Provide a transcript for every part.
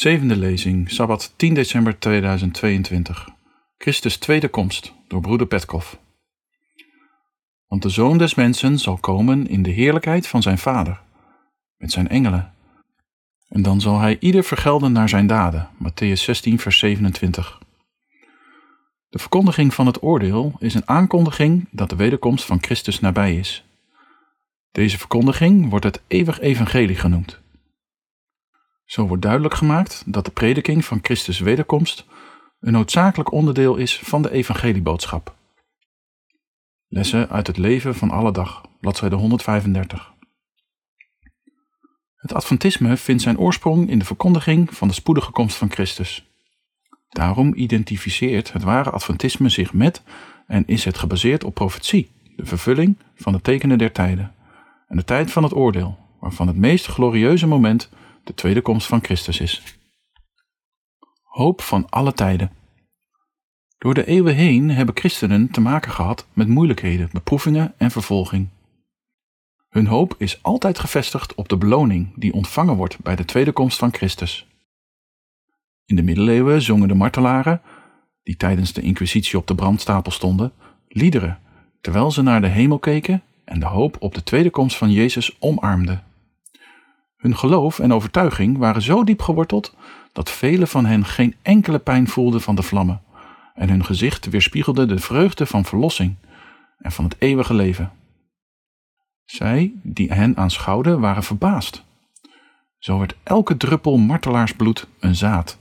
Zevende lezing, Sabbat 10 december 2022. Christus tweede komst, door broeder Petkov. Want de Zoon des Mensen zal komen in de heerlijkheid van zijn Vader, met zijn engelen. En dan zal hij ieder vergelden naar zijn daden. Matthäus 16, vers 27. De verkondiging van het oordeel is een aankondiging dat de wederkomst van Christus nabij is. Deze verkondiging wordt het eeuwig evangelie genoemd. Zo wordt duidelijk gemaakt dat de prediking van Christus wederkomst een noodzakelijk onderdeel is van de evangelieboodschap. Lessen uit het leven van alle dag, bladzijde 135. Het Adventisme vindt zijn oorsprong in de verkondiging van de spoedige komst van Christus. Daarom identificeert het ware Adventisme zich met en is het gebaseerd op profetie, de vervulling van de tekenen der tijden en de tijd van het oordeel, waarvan het meest glorieuze moment de tweede komst van Christus is. Hoop van alle tijden. Door de eeuwen heen hebben christenen te maken gehad met moeilijkheden, beproevingen en vervolging. Hun hoop is altijd gevestigd op de beloning die ontvangen wordt bij de tweede komst van Christus. In de middeleeuwen zongen de martelaren, die tijdens de inquisitie op de brandstapel stonden, liederen, terwijl ze naar de hemel keken en de hoop op de tweede komst van Jezus omarmden. Hun geloof en overtuiging waren zo diep geworteld dat velen van hen geen enkele pijn voelden van de vlammen, en hun gezicht weerspiegelde de vreugde van verlossing en van het eeuwige leven. Zij die hen aanschouwden waren verbaasd. Zo werd elke druppel martelaarsbloed een zaad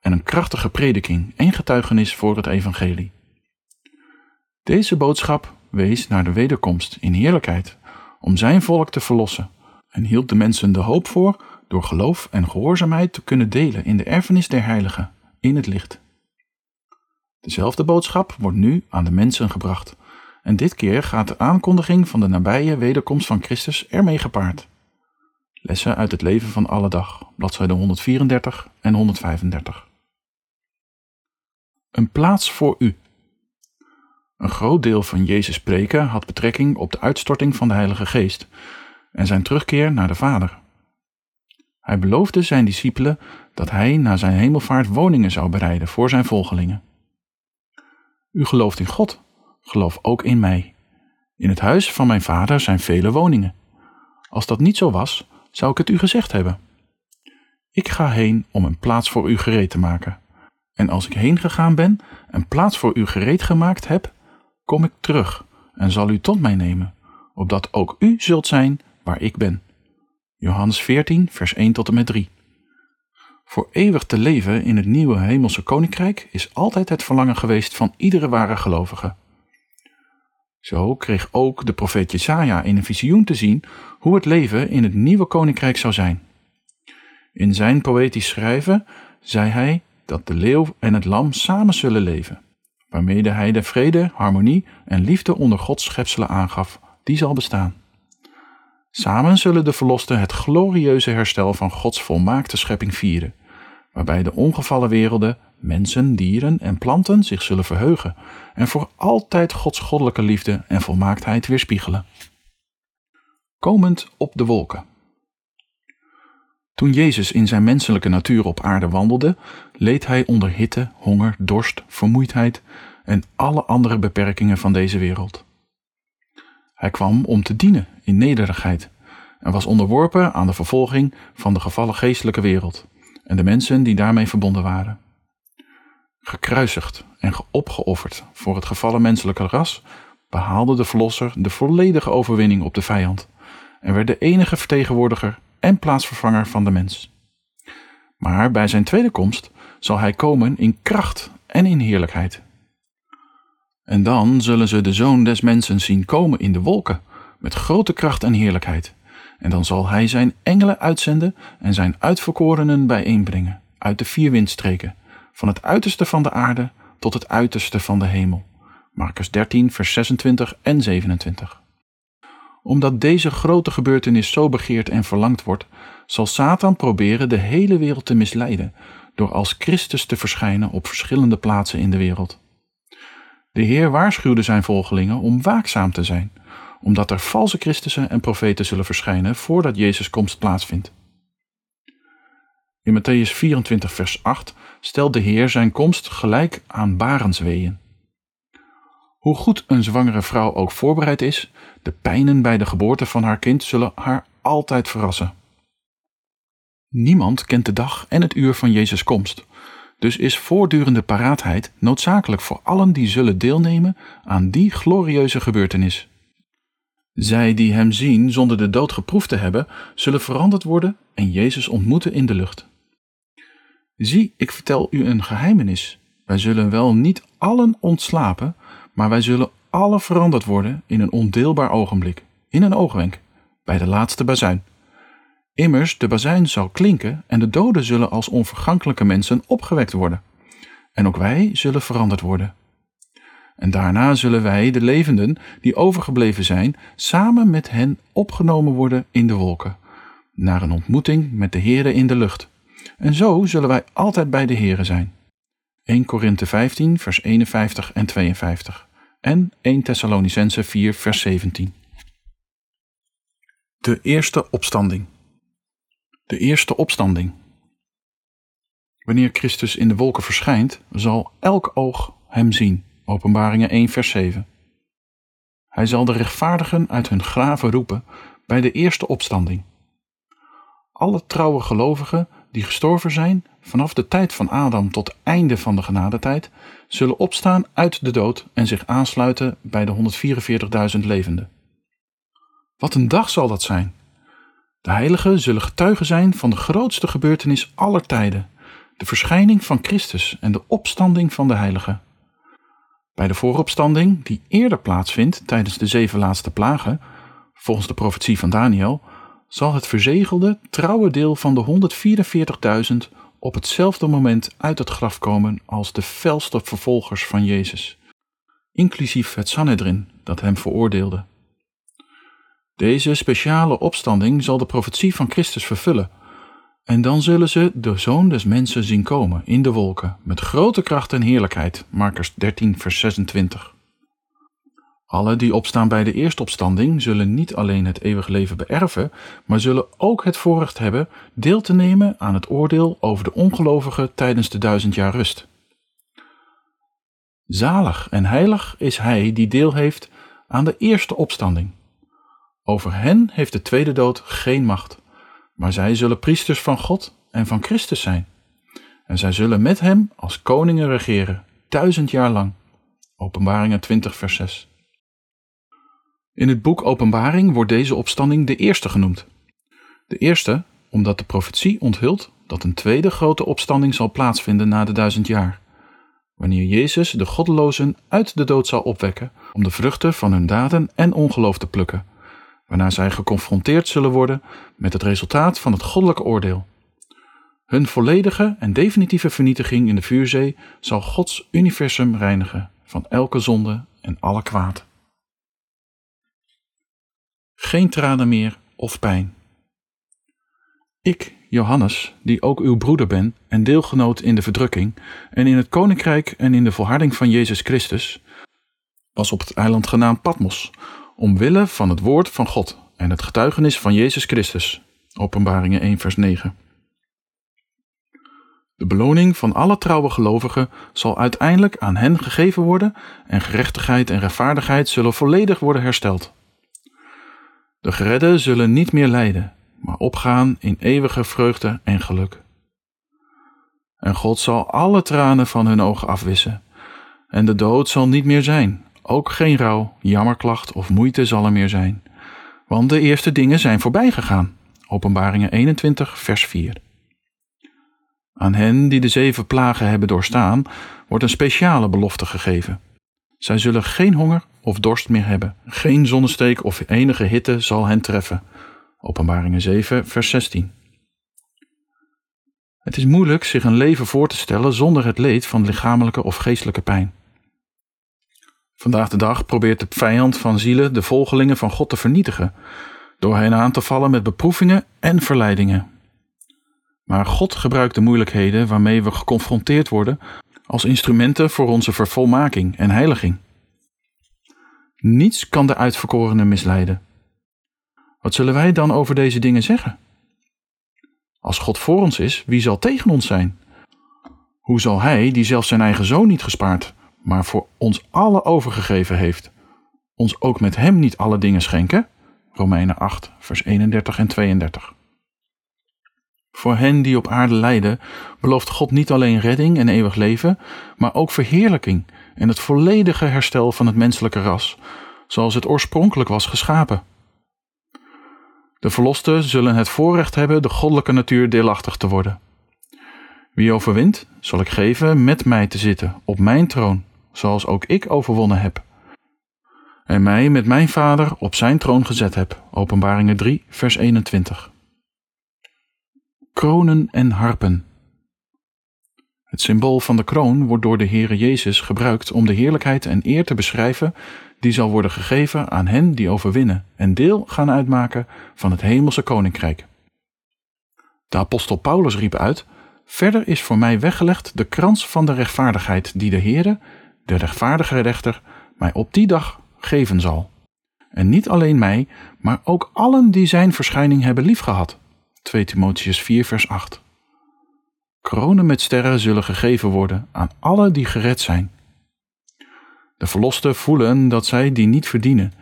en een krachtige prediking en getuigenis voor het evangelie. Deze boodschap wees naar de wederkomst in heerlijkheid om zijn volk te verlossen en hield de mensen de hoop voor door geloof en gehoorzaamheid te kunnen delen in de erfenis der heiligen, in het licht. Dezelfde boodschap wordt nu aan de mensen gebracht, en dit keer gaat de aankondiging van de nabije wederkomst van Christus ermee gepaard. Lessen uit het leven van alle dag, bladzijden 134 en 135. Een plaats voor u. Een groot deel van Jezus' preken had betrekking op de uitstorting van de Heilige Geest en zijn terugkeer naar de Vader. Hij beloofde zijn discipelen dat hij na zijn hemelvaart woningen zou bereiden voor zijn volgelingen. U gelooft in God, geloof ook in mij. In het huis van mijn vader zijn vele woningen. Als dat niet zo was, zou ik het u gezegd hebben. Ik ga heen om een plaats voor u gereed te maken. En als ik heen gegaan ben en plaats voor u gereed gemaakt heb, kom ik terug en zal u tot mij nemen, opdat ook u zult zijn waar ik ben. Johannes 14, vers 1 tot en met 3. Voor eeuwig te leven in het nieuwe hemelse koninkrijk is altijd het verlangen geweest van iedere ware gelovige. Zo kreeg ook de profeet Jesaja in een visioen te zien hoe het leven in het nieuwe koninkrijk zou zijn. In zijn poëtisch schrijven zei hij dat de leeuw en het lam samen zullen leven, waarmede hij de vrede, harmonie en liefde onder Gods schepselen aangaf, die zal bestaan. Samen zullen de verlosten het glorieuze herstel van Gods volmaakte schepping vieren, waarbij de ongevallen werelden, mensen, dieren en planten zich zullen verheugen en voor altijd Gods goddelijke liefde en volmaaktheid weerspiegelen. Komend op de wolken. Toen Jezus in zijn menselijke natuur op aarde wandelde, leed hij onder hitte, honger, dorst, vermoeidheid en alle andere beperkingen van deze wereld. Hij kwam om te dienen in nederigheid en was onderworpen aan de vervolging van de gevallen geestelijke wereld en de mensen die daarmee verbonden waren. Gekruisigd en opgeofferd voor het gevallen menselijke ras, behaalde de Verlosser de volledige overwinning op de vijand en werd de enige vertegenwoordiger en plaatsvervanger van de mens. Maar bij zijn tweede komst zal hij komen in kracht en in heerlijkheid. En dan zullen ze de Zoon des Mensen zien komen in de wolken, met grote kracht en heerlijkheid. En dan zal hij zijn engelen uitzenden en zijn uitverkorenen bijeenbrengen, uit de vier windstreken, van het uiterste van de aarde tot het uiterste van de hemel. Marcus 13, vers 26 en 27. Omdat deze grote gebeurtenis zo begeerd en verlangd wordt, zal Satan proberen de hele wereld te misleiden door als Christus te verschijnen op verschillende plaatsen in de wereld. De Heer waarschuwde zijn volgelingen om waakzaam te zijn, omdat er valse Christussen en profeten zullen verschijnen voordat Jezus' komst plaatsvindt. In Matthäus 24, vers 8 stelt de Heer zijn komst gelijk aan barensweeën. Hoe goed een zwangere vrouw ook voorbereid is, de pijnen bij de geboorte van haar kind zullen haar altijd verrassen. Niemand kent de dag en het uur van Jezus' komst, dus is voortdurende paraatheid noodzakelijk voor allen die zullen deelnemen aan die glorieuze gebeurtenis. Zij die Hem zien zonder de dood geproefd te hebben, zullen veranderd worden en Jezus ontmoeten in de lucht. Zie, ik vertel u een geheimenis. Wij zullen wel niet allen ontslapen, maar wij zullen alle veranderd worden in een ondeelbaar ogenblik, in een oogwenk, bij de laatste bazuin. Immers, de bazuin zal klinken en de doden zullen als onvergankelijke mensen opgewekt worden. En ook wij zullen veranderd worden. En daarna zullen wij, de levenden die overgebleven zijn, samen met hen opgenomen worden in de wolken, naar een ontmoeting met de Heere in de lucht. En zo zullen wij altijd bij de Heere zijn. 1 Korinthe 15, vers 51 en 52 en 1 Thessalonicense 4, vers 17. De eerste opstanding. De eerste opstanding. Wanneer Christus in de wolken verschijnt, zal elk oog hem zien. Openbaringen 1, vers 7. Hij zal de rechtvaardigen uit hun graven roepen bij de eerste opstanding. Alle trouwe gelovigen die gestorven zijn vanaf de tijd van Adam tot einde van de genadetijd, zullen opstaan uit de dood en zich aansluiten bij de 144.000 levenden. Wat een dag zal dat zijn! De heiligen zullen getuigen zijn van de grootste gebeurtenis aller tijden, de verschijning van Christus en de opstanding van de heiligen. Bij de vooropstanding, die eerder plaatsvindt tijdens de zeven laatste plagen, volgens de profetie van Daniel, zal het verzegelde, trouwe deel van de 144.000 op hetzelfde moment uit het graf komen als de felste vervolgers van Jezus, inclusief het Sanhedrin dat hem veroordeelde. Deze speciale opstanding zal de profetie van Christus vervullen, en dan zullen ze de Zoon des Mensen zien komen in de wolken met grote kracht en heerlijkheid. Markers 13, vers 26. Alle die opstaan bij de eerste opstanding zullen niet alleen het eeuwige leven beërven, maar zullen ook het voorrecht hebben deel te nemen aan het oordeel over de ongelovigen tijdens de duizend jaar rust. Zalig en heilig is hij die deel heeft aan de eerste opstanding. Over hen heeft de tweede dood geen macht, maar zij zullen priesters van God en van Christus zijn. En zij zullen met hem als koningen regeren, duizend jaar lang. Openbaringen 20, vers 6. In het boek Openbaring wordt deze opstanding de eerste genoemd. De eerste, omdat de profetie onthult dat een tweede grote opstanding zal plaatsvinden na de duizend jaar, wanneer Jezus de goddelozen uit de dood zal opwekken om de vruchten van hun daden en ongeloof te plukken, waarna zij geconfronteerd zullen worden met het resultaat van het goddelijke oordeel. Hun volledige en definitieve vernietiging in de vuurzee zal Gods universum reinigen van elke zonde en alle kwaad geen tranen meer of pijn. Ik, Johannes, die ook uw broeder ben en deelgenoot in de verdrukking en in het koninkrijk en in de volharding van Jezus Christus, was op het eiland genaamd Patmos, omwille van het woord van God en het getuigenis van Jezus Christus. Openbaringen 1 vers 9. De beloning van alle trouwe gelovigen zal uiteindelijk aan hen gegeven worden en gerechtigheid en rechtvaardigheid zullen volledig worden hersteld. De geredden zullen niet meer lijden, maar opgaan in eeuwige vreugde en geluk. En God zal alle tranen van hun ogen afwissen, en de dood zal niet meer zijn, ook geen rouw, jammerklacht of moeite zal er meer zijn, want de eerste dingen zijn voorbij gegaan. Openbaringen 21, vers 4. Aan hen die de zeven plagen hebben doorstaan, wordt een speciale belofte gegeven. Zij zullen geen honger of dorst meer hebben. Geen zonnesteek of enige hitte zal hen treffen. Openbaringen 7, vers 16. Het is moeilijk zich een leven voor te stellen zonder het leed van lichamelijke of geestelijke pijn. Vandaag de dag probeert de vijand van zielen de volgelingen van God te vernietigen, door hen aan te vallen met beproevingen en verleidingen. Maar God gebruikt de moeilijkheden waarmee we geconfronteerd worden als instrumenten voor onze vervolmaking en heiliging. Niets kan de uitverkorenen misleiden. Wat zullen wij dan over deze dingen zeggen? Als God voor ons is, wie zal tegen ons zijn? Hoe zal Hij, die zelfs zijn eigen zoon niet gespaard, maar voor ons alle overgegeven heeft, ons ook met Hem niet alle dingen schenken? Romeinen 8, vers 31 en 32. Voor hen die op aarde lijden, belooft God niet alleen redding en eeuwig leven, maar ook verheerlijking en het volledige herstel van het menselijke ras, zoals het oorspronkelijk was geschapen. De verlosten zullen het voorrecht hebben de goddelijke natuur deelachtig te worden. Wie overwint, zal ik geven met mij te zitten op mijn troon, zoals ook ik overwonnen heb. En mij met mijn vader op zijn troon gezet heb. Openbaringen 3, vers 21. Kronen en harpen. Het symbool van de kroon wordt door de Heere Jezus gebruikt om de heerlijkheid en eer te beschrijven die zal worden gegeven aan hen die overwinnen en deel gaan uitmaken van het hemelse koninkrijk. De apostel Paulus riep uit: Verder is voor mij weggelegd de krans van de rechtvaardigheid die de Heere, de rechtvaardige rechter, mij op die dag geven zal. En niet alleen mij, maar ook allen die zijn verschijning hebben liefgehad. 2 Timotheus 4 vers 8 Kronen met sterren zullen gegeven worden aan allen die gered zijn. De verlosten voelen dat zij die niet verdienen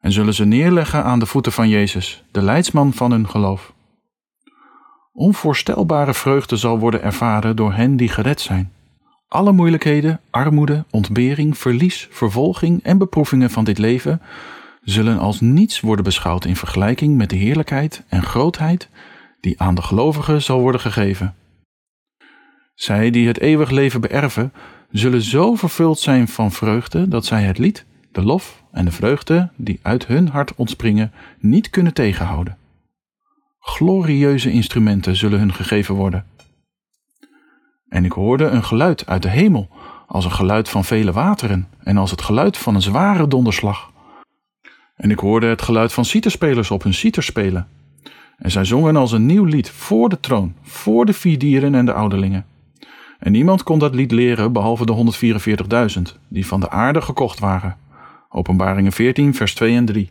en zullen ze neerleggen aan de voeten van Jezus, de leidsman van hun geloof. Onvoorstelbare vreugde zal worden ervaren door hen die gered zijn. Alle moeilijkheden, armoede, ontbering, verlies, vervolging en beproevingen van dit leven zullen als niets worden beschouwd in vergelijking met de heerlijkheid en grootheid die aan de gelovigen zal worden gegeven. Zij die het eeuwig leven beërven, zullen zo vervuld zijn van vreugde dat zij het lied, de lof en de vreugde die uit hun hart ontspringen niet kunnen tegenhouden. Glorieuze instrumenten zullen hun gegeven worden. En ik hoorde een geluid uit de hemel, als een geluid van vele wateren en als het geluid van een zware donderslag. En ik hoorde het geluid van citerspelers op hun citer spelen. En zij zongen als een nieuw lied voor de troon, voor de vier dieren en de ouderlingen. En niemand kon dat lied leren behalve de 144.000 die van de aarde gekocht waren. Openbaringen 14, vers 2 en 3.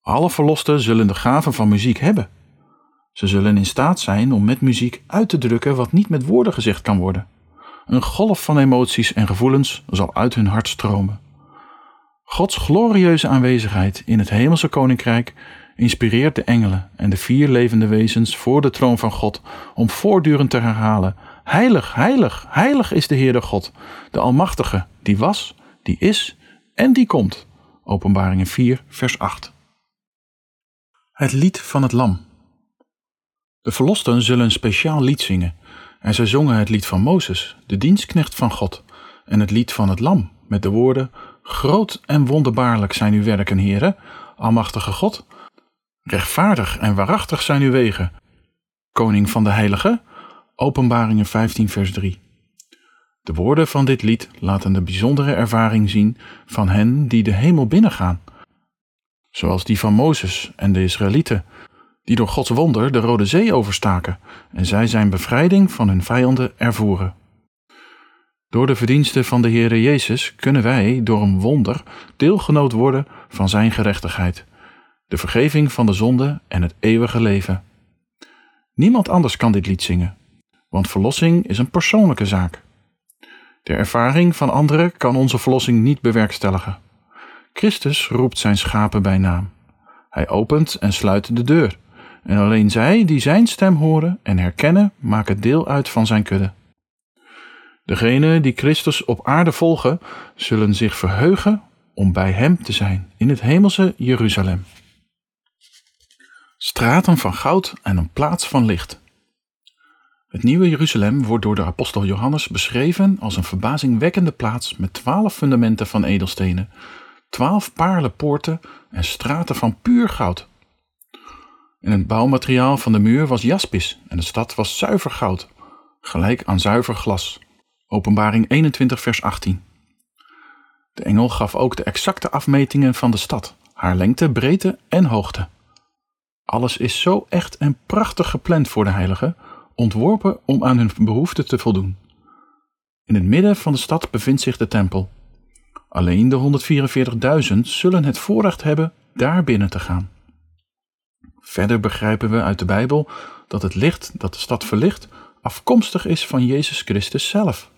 Alle verlosten zullen de gave van muziek hebben. Ze zullen in staat zijn om met muziek uit te drukken wat niet met woorden gezegd kan worden. Een golf van emoties en gevoelens zal uit hun hart stromen. Gods glorieuze aanwezigheid in het hemelse koninkrijk inspireert de engelen en de vier levende wezens voor de troon van God om voortdurend te herhalen: Heilig, heilig, heilig is de Heere God, de Almachtige, die was, die is en die komt. Openbaringen 4, vers 8. Het lied van het Lam. De verlosten zullen een speciaal lied zingen, en zij zongen het lied van Mozes, de dienstknecht van God, en het lied van het Lam, met de woorden: Groot en wonderbaarlijk zijn uw werken, Heere, Almachtige God. Rechtvaardig en waarachtig zijn uw wegen, Koning van de Heilige. Openbaringen 15, vers 3. De woorden van dit lied laten de bijzondere ervaring zien van hen die de hemel binnengaan, zoals die van Mozes en de Israëlieten, die door Gods wonder de Rode Zee overstaken en zij zijn bevrijding van hun vijanden ervoeren. Door de verdiensten van de Heere Jezus kunnen wij door een wonder deelgenoot worden van Zijn gerechtigheid, de vergeving van de zonde en het eeuwige leven. Niemand anders kan dit lied zingen, want verlossing is een persoonlijke zaak. De ervaring van anderen kan onze verlossing niet bewerkstelligen. Christus roept zijn schapen bij naam. Hij opent en sluit de deur. En alleen zij die zijn stem horen en herkennen, maken deel uit van zijn kudde. Degenen die Christus op aarde volgen, zullen zich verheugen om bij hem te zijn in het hemelse Jeruzalem. Straten van goud en een plaats van licht. Het nieuwe Jeruzalem wordt door de apostel Johannes beschreven als een verbazingwekkende plaats met twaalf fundamenten van edelstenen, twaalf paarlenpoorten en straten van puur goud. En het bouwmateriaal van de muur was jaspis en de stad was zuiver goud, gelijk aan zuiver glas. Openbaring 21 vers 18. De engel gaf ook de exacte afmetingen van de stad, haar lengte, breedte en hoogte. Alles is zo echt en prachtig gepland voor de heiligen, ontworpen om aan hun behoeften te voldoen. In het midden van de stad bevindt zich de tempel. Alleen de 144.000 zullen het voorrecht hebben daar binnen te gaan. Verder begrijpen we uit de Bijbel dat het licht dat de stad verlicht afkomstig is van Jezus Christus zelf.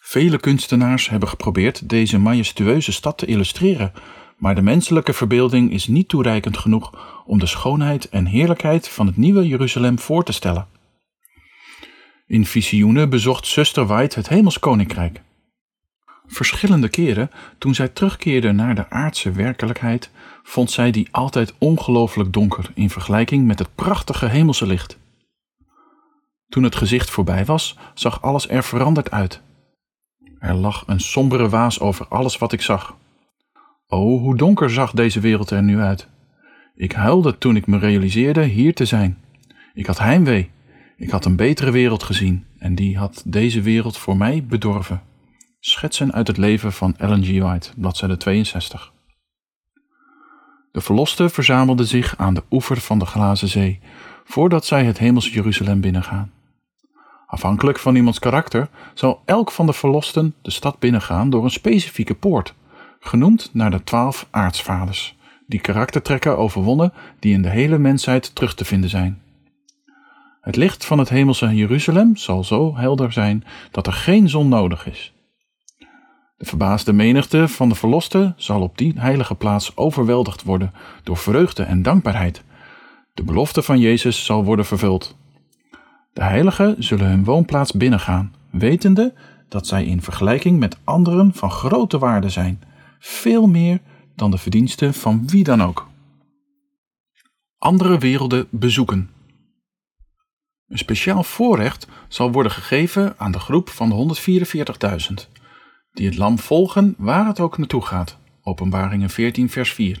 Vele kunstenaars hebben geprobeerd deze majestueuze stad te illustreren, maar de menselijke verbeelding is niet toereikend genoeg om de schoonheid en heerlijkheid van het nieuwe Jeruzalem voor te stellen. In visioenen bezocht zuster White het Hemels Koninkrijk. Verschillende keren, toen zij terugkeerde naar de aardse werkelijkheid, vond zij die altijd ongelooflijk donker in vergelijking met het prachtige hemelse licht. Toen het gezicht voorbij was, zag alles er veranderd uit. Er lag een sombere waas over alles wat ik zag. O, hoe donker zag deze wereld er nu uit. Ik huilde toen ik me realiseerde hier te zijn. Ik had heimwee. Ik had een betere wereld gezien en die had deze wereld voor mij bedorven. Schetsen uit het leven van Ellen G. White, bladzijde 62. De verlosten verzamelden zich aan de oever van de glazen zee, voordat zij het hemelse Jeruzalem binnengaan. Afhankelijk van iemands karakter zal elk van de verlosten de stad binnengaan door een specifieke poort, genoemd naar de twaalf aartsvaders, die karaktertrekken overwonnen die in de hele mensheid terug te vinden zijn. Het licht van het hemelse Jeruzalem zal zo helder zijn dat er geen zon nodig is. De verbaasde menigte van de verlosten zal op die heilige plaats overweldigd worden door vreugde en dankbaarheid. De belofte van Jezus zal worden vervuld. De heiligen zullen hun woonplaats binnengaan, wetende dat zij in vergelijking met anderen van grote waarde zijn, veel meer dan de verdiensten van wie dan ook. Andere werelden bezoeken. Een speciaal voorrecht zal worden gegeven aan de groep van de 144.000 die het lam volgen waar het ook naartoe gaat. Openbaringen 14, vers 4.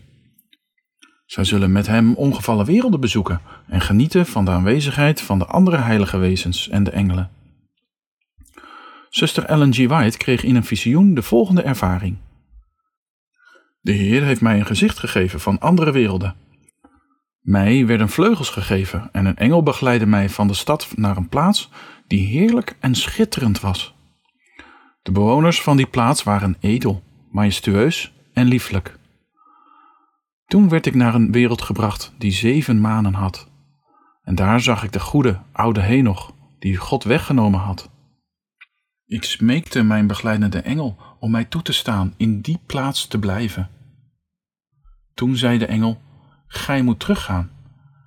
Zij zullen met hem ongevallen werelden bezoeken en genieten van de aanwezigheid van de andere heilige wezens en de engelen. Zuster Ellen G. White kreeg in een visioen de volgende ervaring. De Heer heeft mij een gezicht gegeven van andere werelden. Mij werden vleugels gegeven en een engel begeleidde mij van de stad naar een plaats die heerlijk en schitterend was. De bewoners van die plaats waren edel, majestueus en lieflijk. Toen werd ik naar een wereld gebracht die zeven manen had. En daar zag ik de goede, oude Henoch, die God weggenomen had. Ik smeekte mijn begeleidende engel om mij toe te staan in die plaats te blijven. Toen zei de engel, Gij moet teruggaan,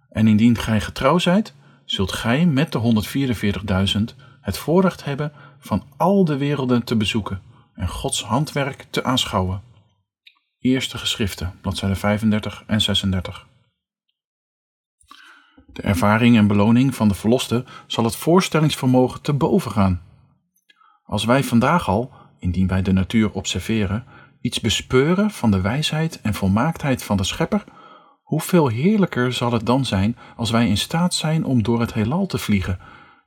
en indien gij getrouw zijt, zult gij met de 144.000 het voorrecht hebben van al de werelden te bezoeken en Gods handwerk te aanschouwen. Eerste geschriften, bladzijden 35 en 36. De ervaring en beloning van de verloste zal het voorstellingsvermogen te boven gaan. Als wij vandaag al, indien wij de natuur observeren, iets bespeuren van de wijsheid en volmaaktheid van de Schepper, hoeveel heerlijker zal het dan zijn als wij in staat zijn om door het heelal te vliegen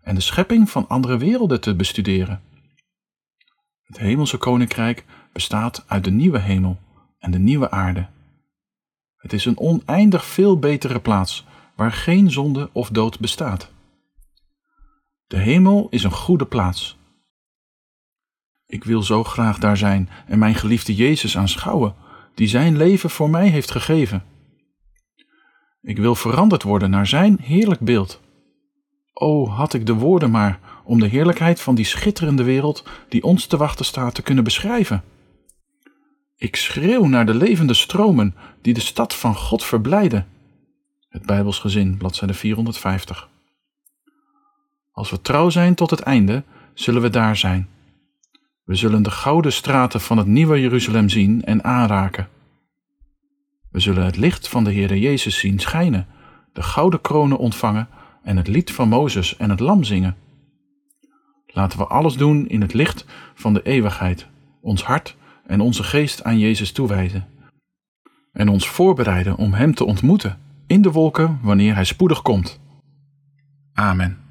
en de schepping van andere werelden te bestuderen. Het hemelse koninkrijk bestaat uit de nieuwe hemel en de nieuwe aarde. Het is een oneindig veel betere plaats waar geen zonde of dood bestaat. De hemel is een goede plaats. Ik wil zo graag daar zijn en mijn geliefde Jezus aanschouwen, die zijn leven voor mij heeft gegeven. Ik wil veranderd worden naar zijn heerlijk beeld. O, had ik de woorden maar om de heerlijkheid van die schitterende wereld die ons te wachten staat te kunnen beschrijven. Ik schreeuw naar de levende stromen die de stad van God verblijden. Het Bijbels gezin, bladzijde 450. Als we trouw zijn tot het einde, zullen we daar zijn. We zullen de gouden straten van het nieuwe Jeruzalem zien en aanraken. We zullen het licht van de Heere Jezus zien schijnen, de gouden kronen ontvangen en het lied van Mozes en het lam zingen. Laten we alles doen in het licht van de eeuwigheid, ons hart en onze geest aan Jezus toewijden. En ons voorbereiden om Hem te ontmoeten in de wolken wanneer Hij spoedig komt. Amen.